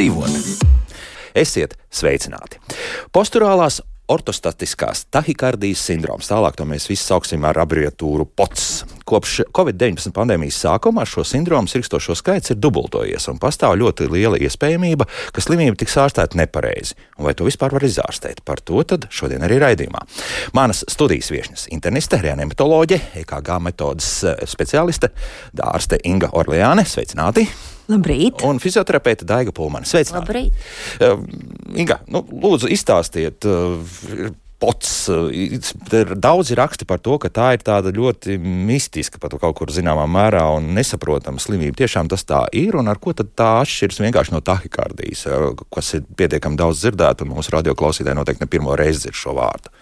dzīvot. Esiet sveicināti! Posturālās ortostatiskās tahikardijas sindroms. Tālāk to mēs visi sauksim ar abreviatūru POTS. Kopš Covid-19 pandēmijas sākuma šo sindromu sirkstošo skaits ir dubultojies, un pastāv ļoti liela iespējamība, ka slimība tiks ārstēta nepareizi. Un vai to vispār var izārstēt? Par to šodien arī raidījumā. Manas studijas viesnes - interniste, reanimatoloģe, EKG metodas eh, speciāliste, dārste Inga Orleāne. Sveicināti! Labrīt! Un fizioterapeite Daiga Pulmane. Sveicināti! Labrīt! Uh, Inga, nu, lūdzu, izstāstiet. Uh, Pots, ir daudzi raksti par to, ka tā ir tāda ļoti mistiska, pat kaut kur zināmā mērā un nesaprotama slimība. Tiešām tas tā ir, un ar ko tad tā atšķiras vienkārši no tahikardijas, kas ir pietiekami daudz dzirdēta, un mūsu radioklausītāji noteikti ne pirmo reizi dzird šo vārdu.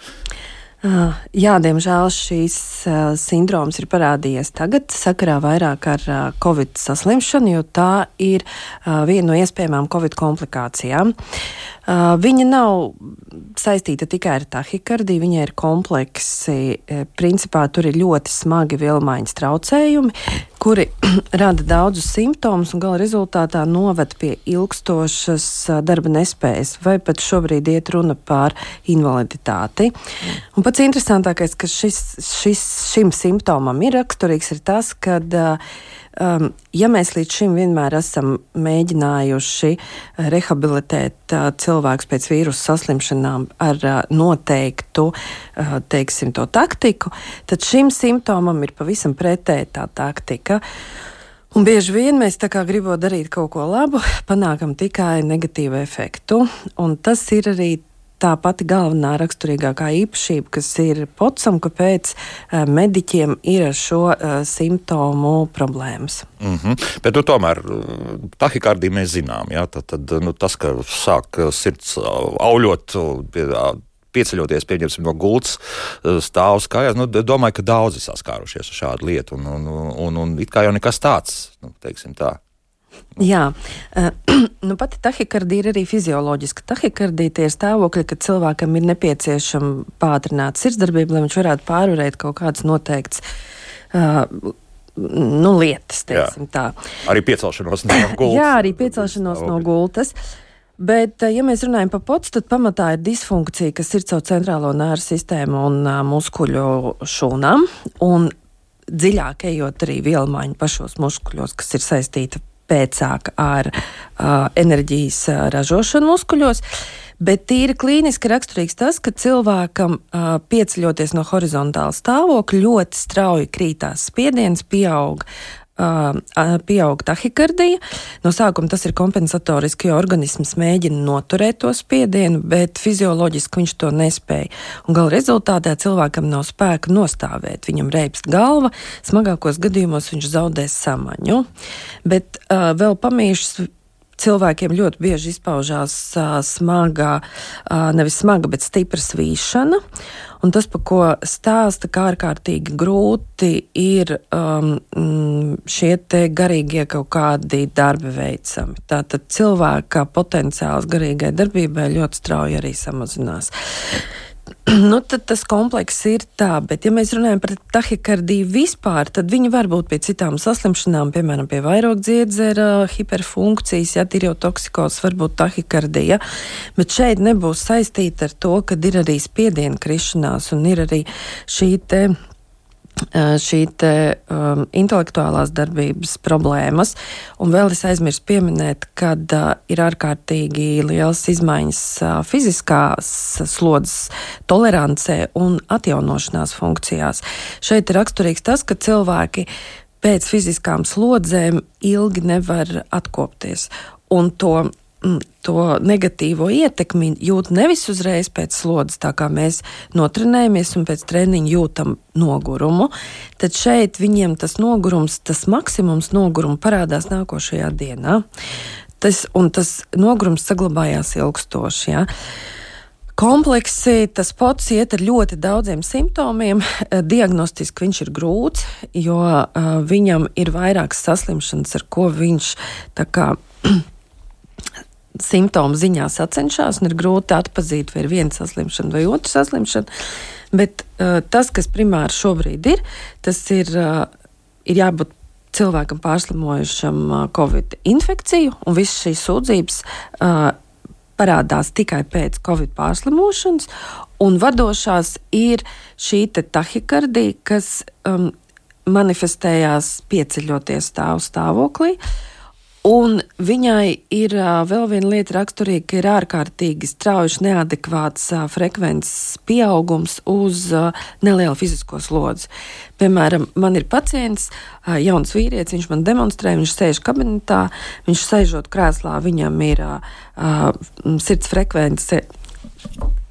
Uh, jā, diemžēl šīs uh, sindroms ir parādījies tagad, sakarā vairāk ar uh, covid saslimšanu, jo tā ir viena no iespējamām covid komplikācijām. Viņa nav saistīta tikai ar tahikardiju, viņa ir kompleksi. Principā tur ir ļoti smagi vilmaiņas traucējumi, kuri rada daudzus simptomus un gala rezultātā noved pie ilgstošas darba nespējas, vai pat šobrīd iet runa par invaliditāti. Un pats interesantākais, kas šis, šis, šim simptomam ir raksturīgs, ir tas, ka uh, Um, ja mēs līdz šim vienmēr esam mēģinājuši rehabilitēt uh, cilvēkus pēc vīrusu saslimšanām ar uh, noteiktu uh, teiksim, taktiku, tad šim simptomam ir pavisam pretēji tā taktika. Un bieži vien mēs tā kā gribot darīt kaut ko labu, panākam tikai negatīvu efektu. Un tas ir arī tā pati galvenā raksturīgākā īpašība, kas ir pocam, kāpēc uh, mediķiem ir ar šo uh, simptomu problēmas. Mm -hmm. Bet nu, tomēr eh, tahikardiju mēs zinām. Ja? Tad, tad, nu, tas, ka sāk sirds auļot. Pieceļoties pieņemsim, no gultas, stāvus kājās. Nu, domāju, ka daudzi saskārušies ar šādu lietu. Un, un, un, un it kā jau nekas tāds, nu, teiksim tā. Jā, uh, nu, pati tahikardija ir arī fizioloģiska. Tahikardija tie ir stāvokļi, kad cilvēkam ir nepieciešama pātrināta sirdsdarbība, lai viņš varētu pārvarēt kaut kādas noteiktas. Uh, Nu, lietas, teiksim, tā. Arī piecelšanos no gultas. Jā, arī piecelšanos no gultas. Bet, ja mēs runājam par pocu, tad pamatā ir disfunkcija, kas ir caur centrālo nēru sistēmu un uh, muskuļu šūnām. Un dziļāk ejot arī vielmaiņu pašos muskuļos, kas ir saistīta pēcāk ar uh, enerģijas uh, ražošanu muskuļos. Bet tīri klīniski raksturīgs tas, ka cilvēkam uh, pieceļoties no horizontāla stāvokļa ļoti strauji krītās spiediens, pieaug pieaug tahikardija. No sākuma tas ir kompensatoriski, jo organisms mēģina noturēt to spiedienu, bet fizioloģiski viņš to nespēja. Un gala rezultātā cilvēkam nav spēka nostāvēt. Viņam reibst galva, smagākos gadījumos viņš zaudēs samaņu. Bet uh, vēl pamīšas cilvēkiem ļoti bieži izpaužās uh, smaga, uh, nevis smaga, bet stipra svīšana. Un tas, par ko stāsta, kā ārkārtīgi grūti ir um, šie garīgie kaut kādi darbi veicami. Tātad cilvēka potenciāls garīgai darbībai ļoti strauji arī samazinās. Nu, tad tas komplekss ir tā, bet, ja mēs runājam par tahikardiju vispār, tad viņi var būt pie citām saslimšanām, piemēram, pie vairogdziedzera, hiperfunkcijas, ja tirotoksikos, varbūt tahikardija, bet šeit nebūs saistīta ar to, ka ir arī spiediena krišanās un ir arī šī te šī te, um, intelektuālās darbības problēmas. Un vēl es aizmirsu pieminēt, ka uh, ir ārkārtīgi liels izmaiņas uh, fiziskās slodzes tolerancē un atjaunošanās funkcijās. Šeit ir raksturīgs tas, ka cilvēki pēc fiziskām slodzēm ilgi nevar atkopties. Un to to negatīvo ietekmi jūt nevis uzreiz pēc slodzes, tā kā mēs notrenējamies un pēc treniņa jūtam nogurumu, tad šeit viņiem tas nogurums, tas maksimums noguruma parādās nākošajā dienā. Tas, un tas nogurums saglabājās ilgstoši. Ja? Kompleksi tas pats iet ar ļoti daudziem simptomiem. Diagnostiski viņš ir grūts, jo uh, viņam ir vairākas saslimšanas, ar ko viņš tā kā simptomu ziņā sacenšas, un ir grūti atzīt, vai ir viena saslimšana vai otra saslimšana. Bet uh, tas, kas primāri šobrīd ir, tas ir, uh, ir jābūt cilvēkam pārslimojušam covid infekciju, un visas šīs sūdzības uh, parādās tikai pēc covid pārslimošanas, un vadošās ir šī tahikardija, kas um, manifestējās pieceļoties stāvu stāvoklī. Un viņai ir vēl viena lieta raksturīga, ka ir ārkārtīgi strauji neadekvāts frekvences pieaugums uz nelielu fizisko slodzi. Piemēram, man ir pacients, jauns vīrietis, viņš man demonstrē, viņš sēž kabinetā, viņš sēžot krēslā, viņam ir uh, sirds frekvence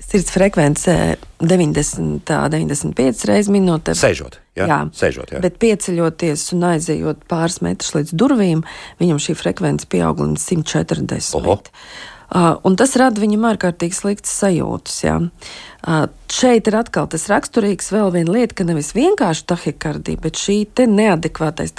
sirds frekvence 90, 95 reizes minūtē. Sēžot, jā, jā. Sēžot, jā. Bet pieceļoties un aizejot pāris metrus līdz durvīm, viņam šī frekvence pieaug līdz 140. Oho. Uh, un tas rada viņam ārkārtīgi sliktas sajūtas. Jā. Uh, šeit ir atkal tas raksturīgs vēl viena lieta, ka nevis vienkārši tahikardija, bet šī neadekvātais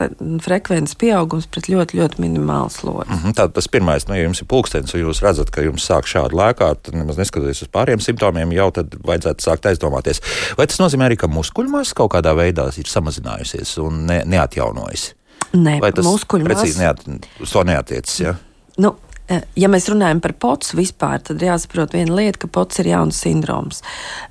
frekvences pieaugums pret ļoti, ļoti minimālu slodzi. Mm -hmm, Tātad tas pirmais, nu, ja jums ir pulkstenis, un jūs redzat, ka jums sāk šādi lēkāt, tad nemaz neskatoties uz pāriem simptomiem, jau tad vajadzētu sākt aizdomāties. Vai tas nozīmē arī, ka muskuļmasa kaut kādā veidā ir samazinājusies un ne, neatjaunojas? Nē, Vai tas precīzi neat, to neatiecas? Ja? Nu, ja mēs runājam par pocu vispār, tad jāsaprot viena lieta, ka pocs ir jauns sindroms.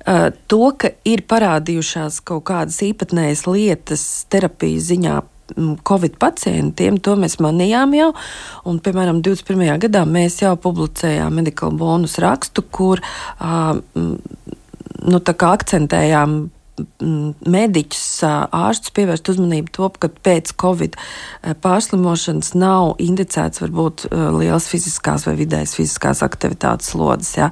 Uh, to, ka ir parādījušās kaut kādas īpatnējas lietas terapijas ziņā. Mm, Covid pacientiem to mēs manījām jau, un, piemēram, 21. gadā mēs jau publicējām medikālu bonus rakstu, kur uh, nu, akcentējām mediķus, ārstus pievērst uzmanību to, ka pēc covid pārslimošanas nav indicēts varbūt liels fiziskās vai vidējas fiziskās aktivitātes slodzes. Ja.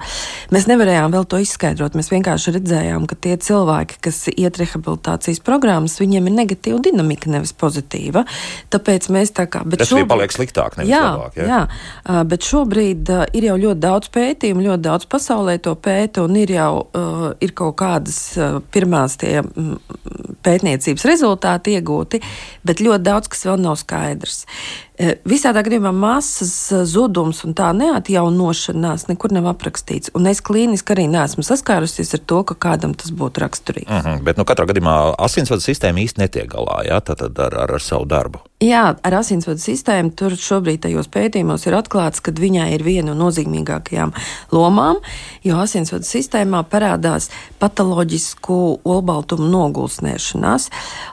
Mēs nevarējām vēl to izskaidrot. Mēs vienkārši redzējām, ka tie cilvēki, kas iet rehabilitācijas programmas, viņiem ir negatīva dinamika, nevis pozitīva. Tāpēc mēs tā kā. Bet Tas šobrīd paliek sliktāk, nevis jā, labāk. Ja? Jā, bet šobrīd ir jau ļoti daudz pētījumu, ļoti daudz pasaulē to pēta, un ir jau uh, ir kaut kādas uh, pirmās tie pētniecības rezultāti iegūti, bet ļoti daudz kas vēl nav skaidrs. Eh, visādā gadījumā masas eh, zudums un tā neatjaunošanās nekur nav aprakstīts. Un es klīniski arī neesmu saskārusies ar to, ka kādam tas būtu raksturīgs. Mm -hmm, bet nu, katrā gadījumā asinsvadu sistēma īsti netiek galā jā, ar, ar, ar savu darbu. Jā, ar asinsvadu sistēmu tur šobrīd tajos pētījumos ir atklāts, ka viņai ir viena no nozīmīgākajām lomām, jo asinsvadu sistēmā parādās patoloģisku olbaltumu nogulsnēšanās.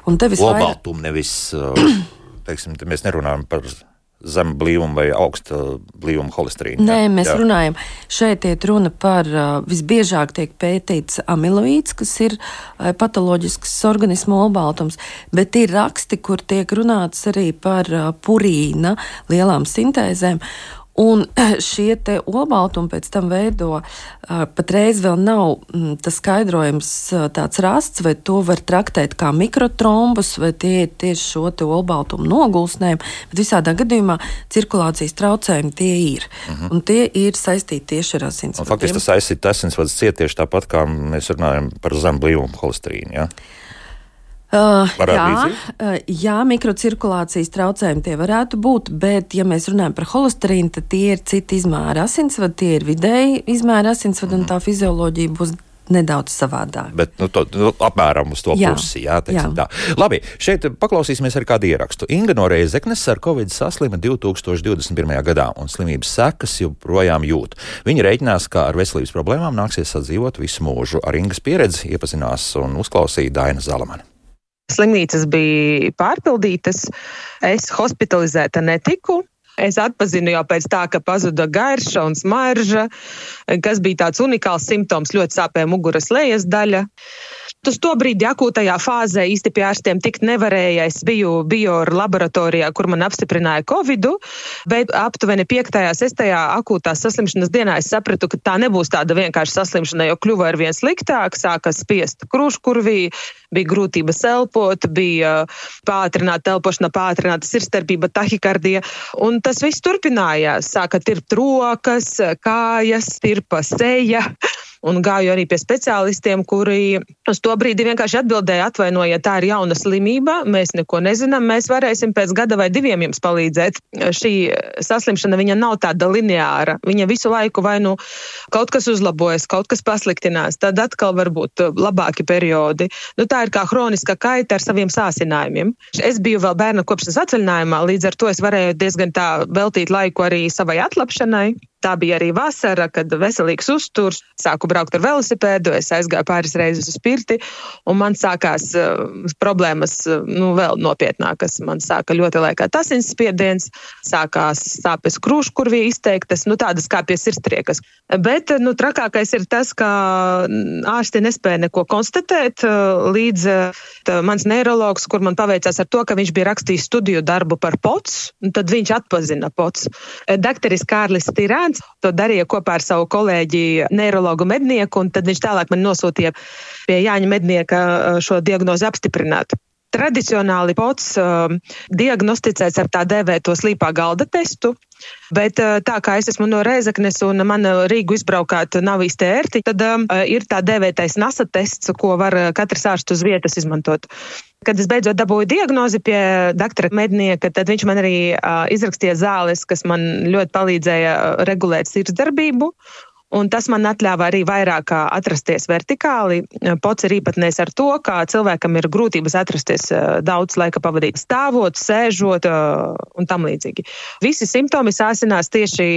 Olbaltumu nevis. Uh... teiksim, te mēs nerunājam par zemu blīvumu vai augstu blīvumu holesterīnu. Nē, jā, mēs jā. runājam. Šeit ir runa par uh, visbiežāk tiek pētīts amiloīds, kas ir uh, patoloģisks organismu olbaltums, bet ir raksti, kur tiek runāts arī par uh, purīna lielām sintēzēm. Un šie olbaltumi pēc tam veido, patreiz vēl nav mm, tas skaidrojums tāds rasts, vai to var traktēt kā mikrotrombus, vai tie ir tieši šo olbaltumu nogulsnējumi, bet visādā gadījumā cirkulācijas traucējumi tie ir. Uh mhm. -huh. Un tie ir saistīti tieši ar asinsvadiem. Faktiski tas aizsīt asinsvads ciet tieši tāpat, kā mēs runājam par zem blīvumu holesterīnu. Ja? Uh, jā, uh, jā, mikrocirkulācijas traucējumi tie varētu būt, bet, ja mēs runājam par holesterīnu, tad tie ir citi izmēri asinsvadi, tie ir vidēji izmēri asinsvadi, mm. un tā fizioloģija būs nedaudz savādāk. Bet nu, to, nu, apmēram uz to jā. pusi. Jā, jā. Tā. Labi, šeit paklausīsimies ar kādu ierakstu. Inga no Reizeknes ar covid saslima 2021. gadā, un slimības sekas joprojām jūt. Viņa reiķinās, ka ar veselības problēmām nāksies sadzīvot visu mūžu. Ar Ingas pieredzi iepazinās un uzklausīja Daina Zalamana. Slimnīcas bija pārpildītas, es hospitalizēta netiku. Es atpazinu jau pēc tā, ka pazuda garša un smarža, kas bija tāds unikāls simptoms, ļoti sāpēja muguras lejas daļa. Uz to brīdi akūtajā fāzē īsti pie ārstiem tikt nevarēja. Es biju bioru laboratorijā, kur man apstiprināja covid, bet aptuveni 5. un 6. akūtās saslimšanas dienā es sapratu, ka tā nebūs tāda vienkārša saslimšana, jo kļuva ar vien sliktāk, sāka spiest krūškurvī, bija grūtības elpot, bija pātrināta elpošana, pātrināta sirdstarpība, tahikardija, un tas viss turpinājās. Sāka tirpt rokas, kājas, tirpa seja un gāju arī pie speciālistiem, kuri uz to brīdi vienkārši atbildēja, atvainojiet, tā ir jauna slimība, mēs neko nezinām, mēs varēsim pēc gada vai diviem jums palīdzēt. Šī saslimšana viņa nav tāda lineāra. Viņa visu laiku vai nu kaut kas uzlabojas, kaut kas pasliktinās, tad atkal var būt labāki periodi. Nu, tā ir kā hroniska kaita ar saviem sāsinājumiem. Es biju vēl bērna kopšanas atvaļinājumā, līdz ar to es varēju diezgan tā veltīt laiku arī savai atlapšanai. Tā bija arī vasara, kad veselīgs uzturs, sāku braukt ar velosipēdu, es aizgāju pāris reizes uz pirti, un man sākās uh, problēmas uh, nu, vēl nopietnākas. Man sāka ļoti lēkāt asinsspiediens, sākās sāpes krūškurvī izteiktas, nu tādas kā pie sirdstriekas. Bet nu, trakākais ir tas, ka ārsti nespēja neko konstatēt, uh, līdz tā, mans neiroloģis, kur man paveicās ar to, ka viņš bija rakstījis studiju darbu par pots, tad viņš atpazina pots. Dakteris Kārlis Tirāns Bērns. To darīja kopā ar savu kolēģi, neiroloģu mednieku, un tad viņš tālāk man nosūtīja pie Jāņa mednieka uh, šo diagnozi apstiprināt. Tradicionāli pots uh, diagnosticēts ar tā dēvēto slīpā galda testu, bet uh, tā kā es esmu no Reizeknes un man Rīgu izbraukāt nav īsti ērti, tad uh, ir tā dēvētais NASA tests, ko var katrs ārsts uz vietas izmantot. Kad es beidzot dabūju diagnozi pie doktora mednieka, tad viņš man arī uh, izrakstīja zāles, kas man ļoti palīdzēja regulēt sirdsdarbību. Un tas man atļāva arī vairāk atrasties vertikāli. Pots ir īpatnējs ar to, ka cilvēkam ir grūtības atrasties daudz laika pavadīt stāvot, sēžot un tam līdzīgi. Visi simptomi sāsinās tieši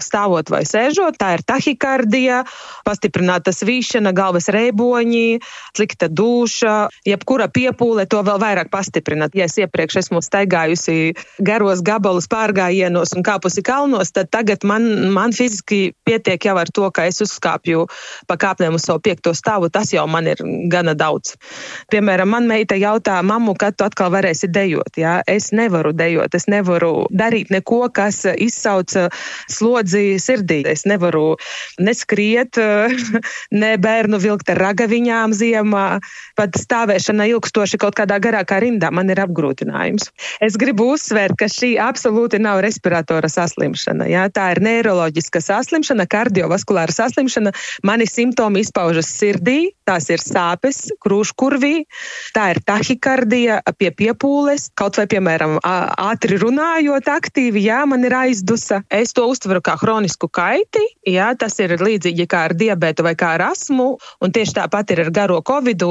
stāvot vai sēžot. Tā ir tahikardija, pastiprināta svīšana, galvas reiboņi, slikta duša, jebkura piepūle to vēl vairāk pastiprina. Ja es iepriekš esmu staigājusi garos gabalus pārgājienos un kāpusi kalnos, tad tagad man, man fiziski pietiek jau ar to, ka es uzkāpju pa kāpnēm uz savu piekto stāvu, tas jau man ir gana daudz. Piemēram, man meita jautā, mammu, kad tu atkal varēsi dejot. Jā? Es nevaru dejot, es nevaru darīt neko, kas izsauc slodzi sirdī. Es nevaru neskriet, ne bērnu vilkt ar ragaviņām ziemā, pat stāvēšana ilgstoši kaut kādā garākā rindā man ir apgrūtinājums. Es gribu uzsvērt, ka šī absolūti nav respiratora saslimšana. Jā? Tā ir neiroloģiska saslimšana, kardio kardiovaskulāra saslimšana, mani simptomi izpaužas sirdī, tās ir sāpes, krūškurvī, tā ir tahikardija pie piepūles, kaut vai, piemēram, ātri runājot aktīvi, jā, man ir aizdusa. Es to uztveru kā hronisku kaiti, jā, tas ir līdzīgi kā ar diabetu vai kā ar asmu, un tieši tāpat ir ar garo covidu,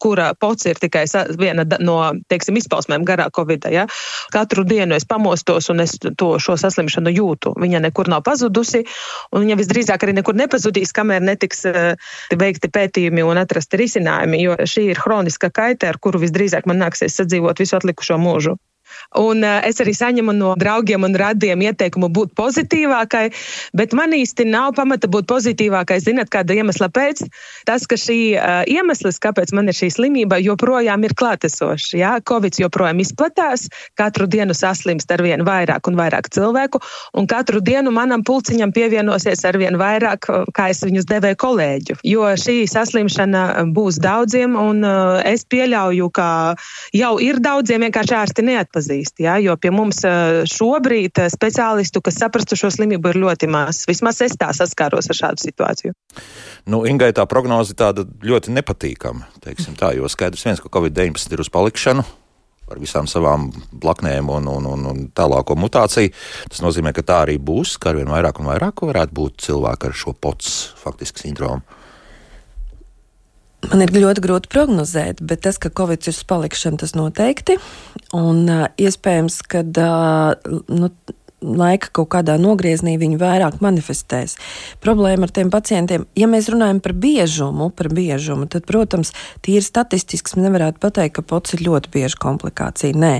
kura pots ir tikai viena no, teiksim, izpausmēm garā covida, jā. Katru dienu es pamostos un es to šo saslimšanu jūtu. Viņa nekur nav pazudusi, un viņa visdrīzāk visdrīzāk arī nekur nepazudīs, kamēr netiks uh, veikti pētījumi un atrasti risinājumi, jo šī ir hroniska kaita, ar kuru visdrīzāk man nāksies sadzīvot visu atlikušo mūžu. Un uh, es arī saņemu no draugiem un radiem ieteikumu būt pozitīvākai, bet man īsti nav pamata būt pozitīvākai. Zinat, kāda iemesla pēc? Tas, ka šī uh, iemesls, kāpēc man ir šī slimība, joprojām ir klātesošs. Jā, Covid joprojām izplatās, katru dienu saslimst ar vien vairāk un vairāk cilvēku, un katru dienu manam pulciņam pievienosies ar vien vairāk, kā es viņus devēju kolēģu. Jo šī saslimšana būs daudziem, un es pieļauju, ka jau ir daudziem vienkārši ārsti neatpazīstami atpazīst. Ja? Jo pie mums šobrīd speciālistu, kas saprastu šo slimību, ir ļoti maz. Vismaz es tā saskāros ar šādu situāciju. Nu, Ingai tā prognoze tāda ļoti nepatīkama. Tā, jo skaidrs viens, ka Covid-19 ir uz palikšanu ar visām savām blaknēm un, un, un, un tālāko mutāciju. Tas nozīmē, ka tā arī būs, ka arvien vairāk un vairāk varētu būt cilvēki ar šo pots faktiski sindromu. Man ir ļoti grūti prognozēt, bet tas, ka Covid ir uz palikšanu, tas noteikti. Un uh, iespējams, ka uh, nu, laika kaut kādā nogriezienī viņi vairāk manifestēs. Problēma ar tiem pacientiem, ja mēs runājam par biežumu, par biežumu tad, protams, tīri statistiski nevarētu pateikt, ka pots ir ļoti bieža komplikācija. Nē,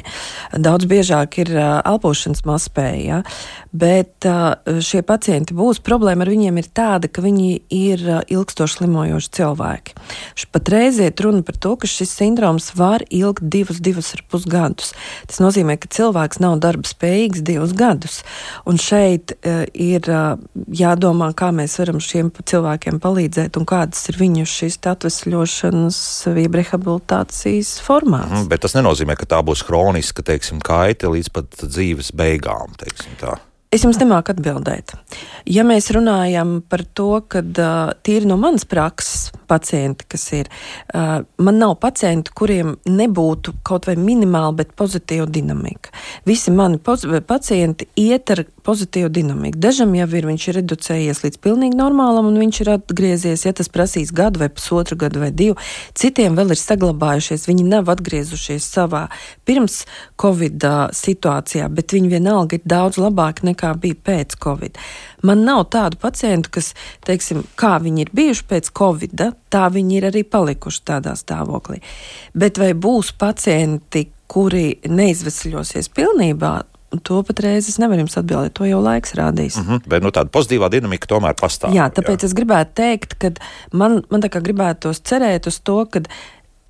daudz biežāk ir uh, elpošanas mazspēja, ja? bet uh, šie pacienti būs. Problēma ar viņiem ir tāda, ka viņi ir uh, ilgstoši slimojoši cilvēki. Patreiz iet runa par to, ka šis sindroms var ilgt divus, divus ar pus gadus. Tas nozīmē, ka cilvēks nav darba spējīgs divus gadus gadus. Un šeit uh, ir uh, jādomā, kā mēs varam šiem cilvēkiem palīdzēt un kādas ir viņu šīs atvesļošanas, rehabilitācijas formāts. Mm, bet tas nenozīmē, ka tā būs hroniska, teiksim, kaita līdz pat dzīves beigām, teiksim tā. Es jums nemāku atbildēt. Ja mēs runājam par to, ka uh, tīri no manas prakses pacienti, kas ir, uh, man nav pacienti, kuriem nebūtu kaut vai minimāli, bet pozitīva dinamika. Visi mani pacienti iet ar pozitīvu dinamiku. Dažam jau ir, viņš ir reducējies līdz pilnīgi normālam, un viņš ir atgriezies, ja tas prasīs gadu vai pusotru gadu vai divu. Citiem vēl ir saglabājušies, viņi nav atgriezušies savā pirms Covid situācijā, bet viņi vienalga ir daudz labāki nekā bija pēc Covid. Man nav tādu pacientu, kas, teiksim, kā viņi ir bijuši pēc Covid, tā viņi ir arī palikuši tādā stāvoklī. Bet vai būs pacienti, kuri neizvesļosies pilnībā, To patreiz es nevaru jums atbildēt, to jau laiks rādīs. Mm -hmm, bet nu, tāda pozitīvā dinamika tomēr pastāv. Jā, tāpēc jā. es gribētu teikt, ka man, man tā kā gribētos cerēt uz to, ka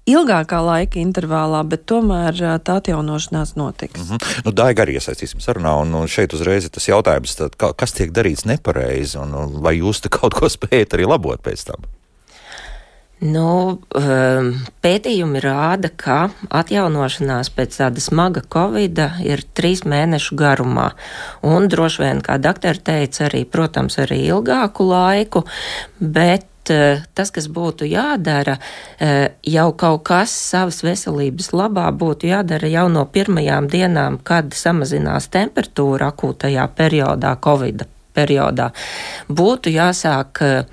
ilgākā laika intervālā, bet tomēr tā atjaunošanās notiks. Mm -hmm. nu, Daiga arī iesaistīsim sarunā, un, un šeit uzreiz tas jautājums, tad, kas tiek darīts nepareizi, un, un vai jūs kaut ko spējat arī labot pēc tam? Nu, pētījumi rāda, ka atjaunošanās pēc tāda smaga covida ir trīs mēnešu garumā. Un droši vien, kā doktori teica, arī, protams, arī ilgāku laiku, bet Eh, tas, kas būtu jādara, eh, jau kaut kas savas veselības labā būtu jādara jau no pirmajām dienām, kad samazinās temperatūra akūtajā periodā, Covid periodā. Būtu jāsāk eh,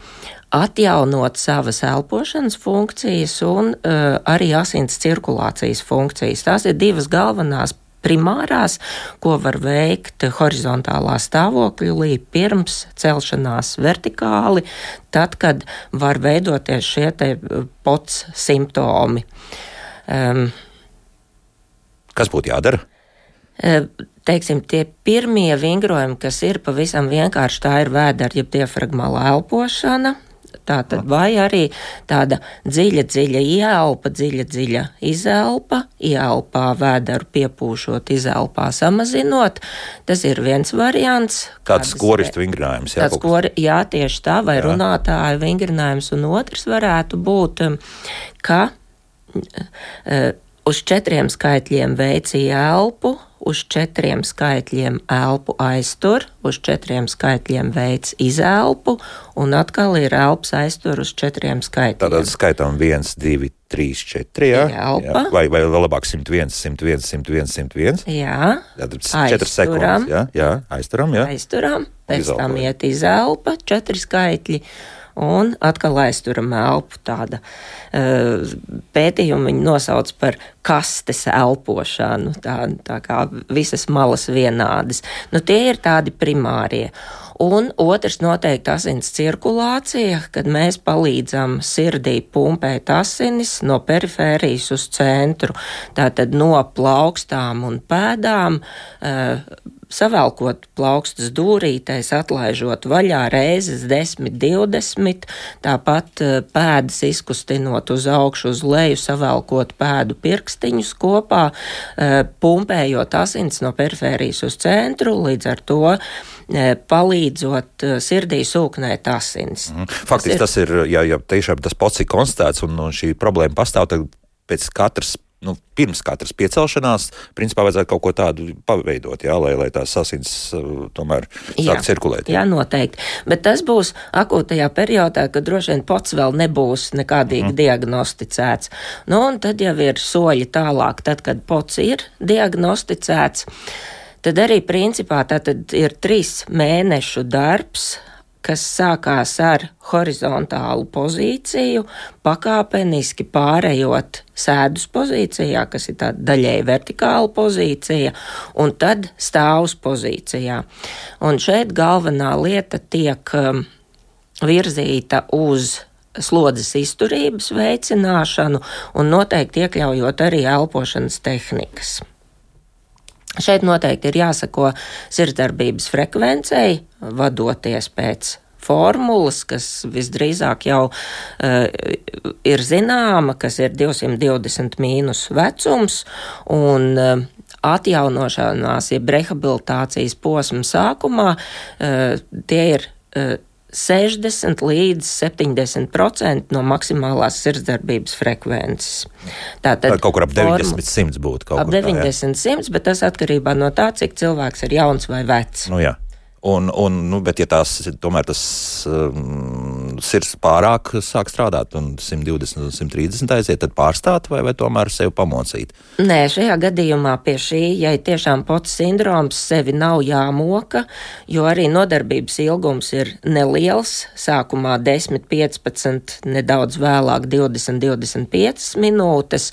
atjaunot savas elpošanas funkcijas un uh, arī asins cirkulācijas funkcijas. Tās ir divas galvenās primārās, ko var veikt horizontālā stāvokļa līdz pirms celšanās vertikāli, tad, kad var veidoties šie te eh, pots simptomi. Um, Kas būtu jādara? Eh, teiksim, tie pirmie vingrojumi, kas ir pavisam vienkārši, tā ir vēdera, jeb diafragmāla elpošana, Tātad, vai arī tāda dziļa, dziļa ieelpa, dziļa, dziļa izelpa, ieelpā vēderu piepūšot, izelpā samazinot. Tas ir viens variants. Tāds skoristu vingrinājums, jā. Tāds skori, jā, tieši tā, vai jā. runātāja vingrinājums, un otrs varētu būt, ka uh, uz četriem skaitļiem veicīja elpu, uz četriem skaitļiem elpu aiztur, uz četriem skaitļiem veids izelpu, un atkal ir elps aiztur uz četriem skaitļiem. Tātad skaitām 1, 2, 3, 4, jā? Jā. Vai, vai labāk 101, 101, 101, 101? Jā. Tātad 4 sekundes, jā, jā, aizturam, jā. Aizturam, pēc tam iet izelpa, 4 skaitļi un atkal aizturam elpu. Tāda uh, pētījuma viņi nosauc par kastes elpošanu, tā, tā kā visas malas vienādas. Nu, tie ir tādi primārie. Un otrs noteikti asins cirkulācija, kad mēs palīdzam sirdī pumpēt asinis no perifērijas uz centru, tātad no plaukstām un pēdām. Uh, savelkot plaukstas dūrītēs, atlaižot vaļā reizes 10, 20, tāpat eh, pēdas izkustinot uz augšu, uz leju, savelkot pēdu pirkstiņus kopā, eh, pumpējot asins no perifērijas uz centru, līdz ar to eh, palīdzot sirdī sūknēt asins. Mhm. Faktiski tas ir, tas ir ja, ja tiešām tas pats ir konstatēts un, un šī problēma pastāv, tad pēc katras nu, pirms katras piecelšanās, principā vajadzētu kaut ko tādu paveidot, jā, lai, lai tās asins uh, tomēr sāk cirkulēt. Jā. jā, noteikti. Bet tas būs akūtajā periodā, kad droši vien pots vēl nebūs nekādīgi mm. diagnosticēts. Nu, un tad jau ir soļi tālāk, tad, kad pots ir diagnosticēts. Tad arī principā tā ir trīs mēnešu darbs, kas sākās ar horizontālu pozīciju, pakāpeniski pārējot sēdus pozīcijā, kas ir tāda daļēji vertikāla pozīcija, un tad stāvus pozīcijā. Un šeit galvenā lieta tiek um, virzīta uz slodzes izturības veicināšanu un noteikti iekļaujot arī elpošanas tehnikas. Šeit noteikti ir jāsako sirdsdarbības frekvencei, vadoties pēc formulas, kas visdrīzāk jau uh, ir zināma, kas ir 220 mīnus vecums, un uh, atjaunošanās, jeb rehabilitācijas posma sākumā, uh, tie ir uh, 60 līdz 70% no maksimālās sirdsdarbības frekvences. Tātad tā kaut kur ap 90-100 būtu. Ap 90-100, bet tas atkarībā no tā, cik cilvēks ir jauns vai vecs. Nu, jā. Un, un, nu, bet, ja tās tomēr tas um, sirds pārāk sāk strādāt un 120 un 130 aiziet, tad pārstāt vai, vai tomēr sevi pamocīt? Nē, šajā gadījumā pie šī, ja ir tiešām pots sindroms, sevi nav jāmoka, jo arī nodarbības ilgums ir neliels. Sākumā 10, 15, nedaudz vēlāk 20, 25 minūtes.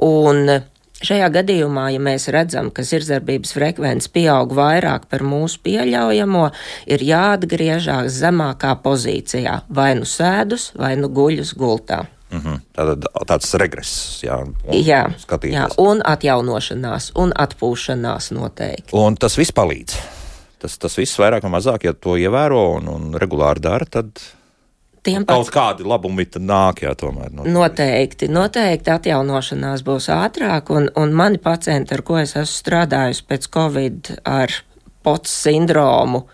Un, Šajā gadījumā, ja mēs redzam, ka sirdsdarbības frekvence pieaug vairāk par mūsu pieļaujamo, ir jāatgriežas zemākā pozīcijā, vai nu sēdus, vai nu guļus gultā. Mm -hmm. Tātad tāds regress, jā, un jā, jā, un atjaunošanās, un atpūšanās noteikti. Un tas viss palīdz. Tas, tas viss vairāk vai mazāk, ja to ievēro un, un regulāri dara, tad tiem kaut pats... kādi labumi nāk, jā, tomēr. Noteikti. noteikti, noteikti atjaunošanās būs ātrāk, un, un mani pacienti, ar ko es esmu strādājusi pēc Covid ar POTS sindromu,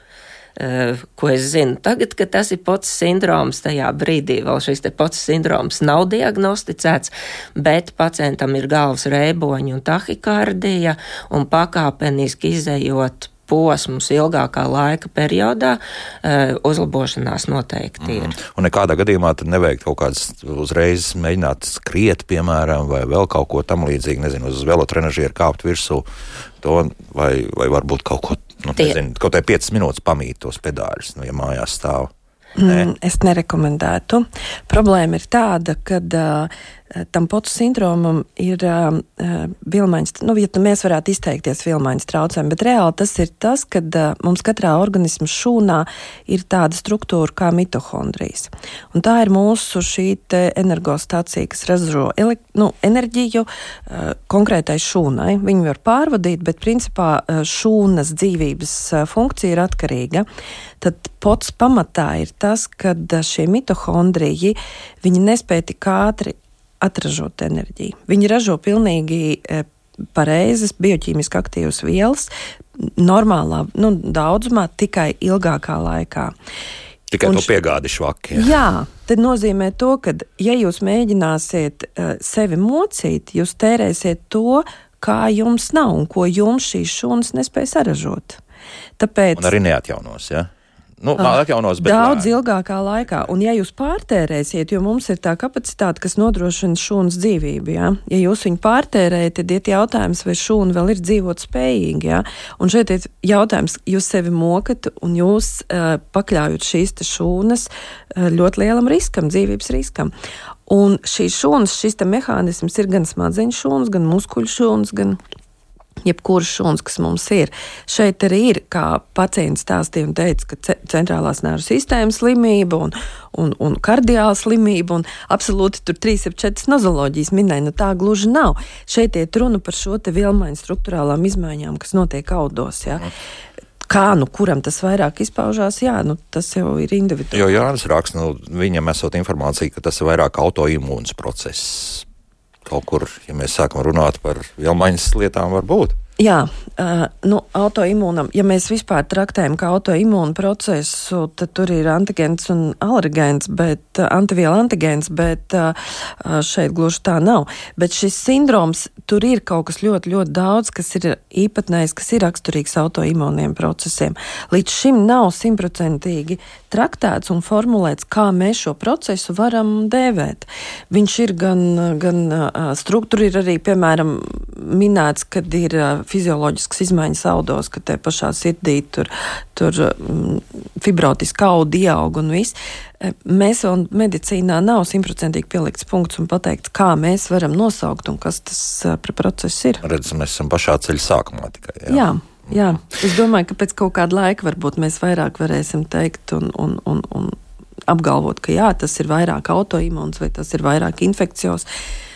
Uh, ko es zinu tagad, ka tas ir pots sindroms. Tajā brīdī vēl šis pots sindroms nav diagnosticēts, bet pacientam ir galvas rēboņi un tahikardija, un pakāpeniski izējot posmus ilgākā laika periodā, uh, uzlabošanās noteikti ir. Mm. Un nekādā gadījumā tad nevajag kaut kādas uzreiz mēģināt skriet, piemēram, vai vēl kaut ko tam līdzīgu, nezinu, uz velotrenažieru kāpt virsū to, vai, vai varbūt kaut ko, nu, Tie... nezinu, kaut kā 5 minūtes pamīt tos pedāļus, nu, ja mājās stāv. Nē. Mm, es nerekomendētu. Problēma ir tāda, ka uh, tam potu sindromam ir uh, vilmaiņas, nu, ja mēs varētu izteikties vilmaiņas traucējumi, bet reāli tas ir tas, ka uh, mums katrā organisma šūnā ir tāda struktūra kā mitohondrijas. Un tā ir mūsu šī energostacija, kas ražo nu, enerģiju uh, konkrētai šūnai. Viņu var pārvadīt, bet principā uh, šūnas dzīvības uh, funkcija ir atkarīga. Tad pots pamatā ir tas, ka šie mitohondriji, viņi nespēja tik ātri atražot enerģiju. Viņi ražo pilnīgi e, pareizas, bioķīmiski aktīvas vielas, normālā nu, daudzumā, tikai ilgākā laikā. Tikai un to piegādi švaki. Jā. jā, tad nozīmē to, ka, ja jūs mēģināsiet uh, sevi mocīt, jūs tērēsiet to, kā jums nav un ko jums šīs šūnas nespēj saražot. Tāpēc... Un arī neatjaunos, ja? Nu, ah, atjaunos, daudz lēni. ilgākā laikā. Un, ja jūs pārtērēsiet, jo mums ir tā kapacitāte, kas nodrošina šūnas dzīvību, ja, ja jūs viņu pārtērējat, tad ir jautājums, vai šūna vēl ir dzīvot spējīga. Ja? Un šeit ir jautājums, jūs sevi mokat un jūs uh, pakļaujat šīs šūnas uh, ļoti lielam riskam, dzīvības riskam. Un šīs šūnas, šis mehānisms ir gan smadzeņu šūnas, gan muskuļu šūnas, gan jebkuras šūnas, kas mums ir. Šeit arī ir, kā pacients stāstīja un teica, ka centrālās nervu sistēmas slimība un, un, un kardiāla slimība un absolūti tur 3-4 nozoloģijas minēja. Nu, tā gluži nav. Šeit iet runa par šo te vilmaiņu struktūrālām izmaiņām, kas notiek audos. Ja? Kā nu kuram tas vairāk izpaužās, jā, nu, tas jau ir individuāli. Jo Jānis raksta, nu, viņam esot informācija, ka tas ir vairāk autoimūns process kaut kur, ja mēs sākam runāt par vielmaiņas lietām, var būt. Jā, uh, nu, autoimūnam, ja mēs vispār traktējam kā autoimūnu procesu, tad tur ir antigēns un alergēns, bet uh, antiviela antigēns, bet uh, šeit gluži tā nav. Bet šis sindroms, tur ir kaut kas ļoti, ļoti daudz, kas ir īpatnējs, kas ir raksturīgs autoimūniem procesiem. Līdz šim nav simtprocentīgi traktēts un formulēts, kā mēs šo procesu varam dēvēt. Viņš ir gan, gan struktūra, ir arī, piemēram, minēts, kad ir fizioloģiskas izmaiņas audos, ka te pašā sirdī tur, tur mm, fibrotiski audi ieaug un viss. E, mēs vēl medicīnā nav simtprocentīgi pielikts punkts un pateikts, kā mēs varam nosaukt un kas tas e, par procesu ir. Redz, mēs esam pašā ceļa sākumā tikai. Jā. jā. Jā, es domāju, ka pēc kaut kāda laika varbūt mēs vairāk varēsim teikt un, un, un, un apgalvot, ka jā, tas ir vairāk autoimūns vai tas ir vairāk infekcijos. Nu,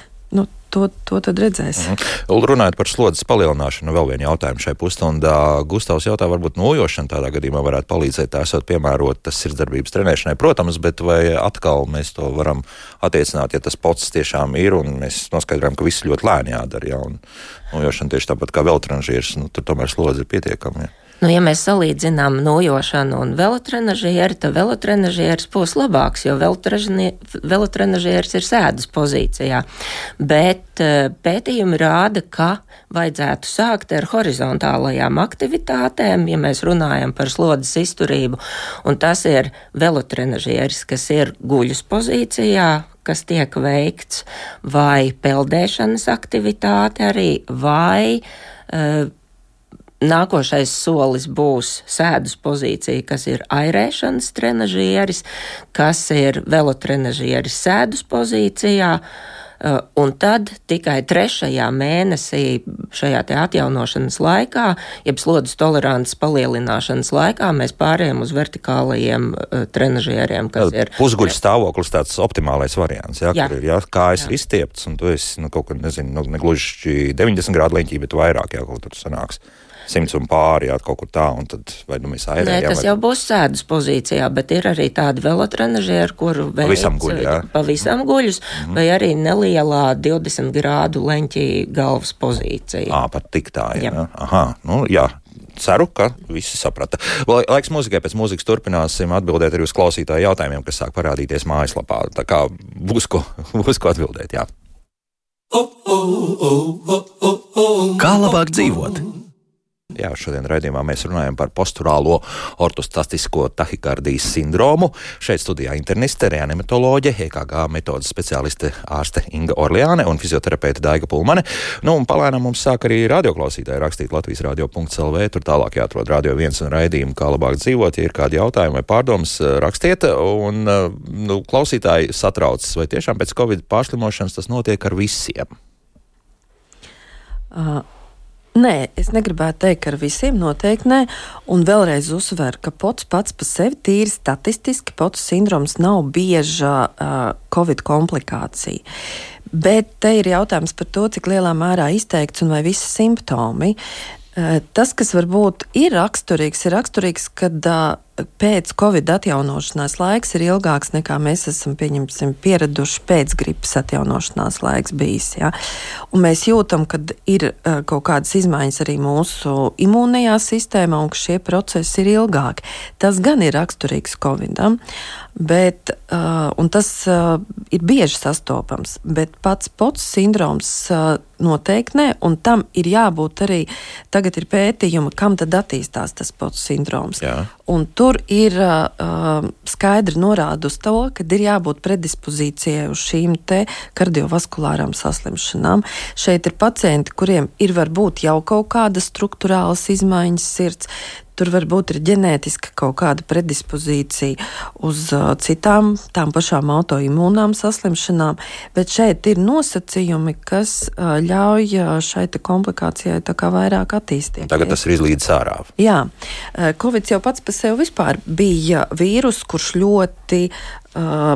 to, to tad redzēs. Mm -hmm. Runājot par slodzes palielināšanu, vēl vienu jautājumu šai pusstundā. Gustavs jautā, varbūt nojošana tādā gadījumā varētu palīdzēt, tā esot piemērot tas sirdsdarbības trenēšanai, protams, bet vai atkal mēs to varam attiecināt, ja tas pots tiešām ir un mēs noskaidrojam, ka viss ļoti lēni jādara. Ja, un nojošana tieši tāpat kā vēl tranžieris, nu, tur tomēr slodze ir pietiekama. Ja. Nu, ja mēs salīdzinām nojošanu un velotrenažieri, tad velotrenažieris būs labāks, jo velotrenažieris ir sēdas pozīcijā. Bet eh, pētījumi rāda, ka vajadzētu sākt ar horizontālajām aktivitātēm, ja mēs runājam par slodzes izturību, un tas ir velotrenažieris, kas ir guļus pozīcijā, kas tiek veikts, vai peldēšanas aktivitāte arī, vai uh, Nākošais solis būs sēdus pozīcija, kas ir airēšanas trenažieris, kas ir velotrenažieris sēdus pozīcijā. Un tad tikai trešajā mēnesī šajā atjaunošanas laikā, jeb slodzes tolerances palielināšanas laikā, mēs pārējām uz vertikālajiem uh, jā, ir. Pusguļu stāvoklis tāds optimālais variants, jā, jā. kur ir jā, kājas ir izstieptas, un tu esi, nu, kaut kad, nezinu, nu, negluži 90 grādu leņķī, bet vairāk, jā, kaut kur sanāks simts un pāri, jā, kaut kur tā, un tad vai nu mēs airējam. Nē, tas vai... jau būs sēdus pozīcijā, bet ir arī tādi velotrenažieri, kuru veids pavisam, guļ, jā. pavisam guļus, mm -hmm. vai arī nelielā 20 grādu leņķī galvas pozīcija. Ā, pat tik tā, jā. jā. Aha, nu jā, ceru, ka visi saprata. Laiks mūzikai pēc mūzikas turpināsim atbildēt arī uz klausītāju jautājumiem, kas sāk parādīties mājaslapā. Tā kā būs ko, būs ko atbildēt, jā. Kā labāk dzīvot? Jā, šodien raidījumā mēs runājam par posturālo ortostastisko tahikardijas sindromu. Šeit studijā interniste, reanimatoloģe, EKG metodas speciāliste ārste Inga Orleāne un fizioterapeite Daiga Pulmane. Nu, un palēnām mums sāk arī radioklausītāji rakstīt Latvijas radio.lv. Tur tālāk jāatrod radio viens un raidījumu, kā labāk dzīvot. Ja ir kādi jautājumi vai pārdomas, rakstiet. Un nu, klausītāji satraucas, vai tiešām pēc Covid pārslimošanas tas notiek ar visiem? Uh. Nē, es negribētu teikt, ka ar visiem noteikti nē. Un vēlreiz uzsveru, ka pots pats par sevi tīri statistiski pots sindroms nav bieža uh, covid komplikācija. Bet te ir jautājums par to, cik lielā mērā izteikts un vai visi simptomi. Uh, tas, kas varbūt ir raksturīgs, ir raksturīgs, kad uh, pēc Covid atjaunošanās laiks ir ilgāks nekā mēs esam pieraduši pēc gripas atjaunošanās laiks bijis. Ja? Un mēs jūtam, ka ir uh, kaut kādas izmaiņas arī mūsu imūnajā sistēmā un ka šie procesi ir ilgāki. Tas gan ir raksturīgs Covidam, bet, uh, un tas uh, ir bieži sastopams, bet pats pots sindroms uh, noteikti ne, un tam ir jābūt arī, tagad ir pētījumi, kam tad attīstās tas pots sindroms. Tur ir uh, skaidri norāda uz to, ka ir jābūt predispozīcijai uz šīm kardiovaskulārām saslimšanām. Šeit ir pacienti, kuriem ir varbūt jau kaut kādas struktūrālas izmaiņas sirds. Tur varbūt ir ģenētiska kaut kāda predispozīcija uz citām tām pašām autoimūnām saslimšanām, bet šeit ir nosacījumi, kas ļauj šai komplikācijai vairāk attīstīties. Tagad tas ir izlīdz ārā. Jā, Covid jau pats par sevi bija vīrus, kurš ļoti uh,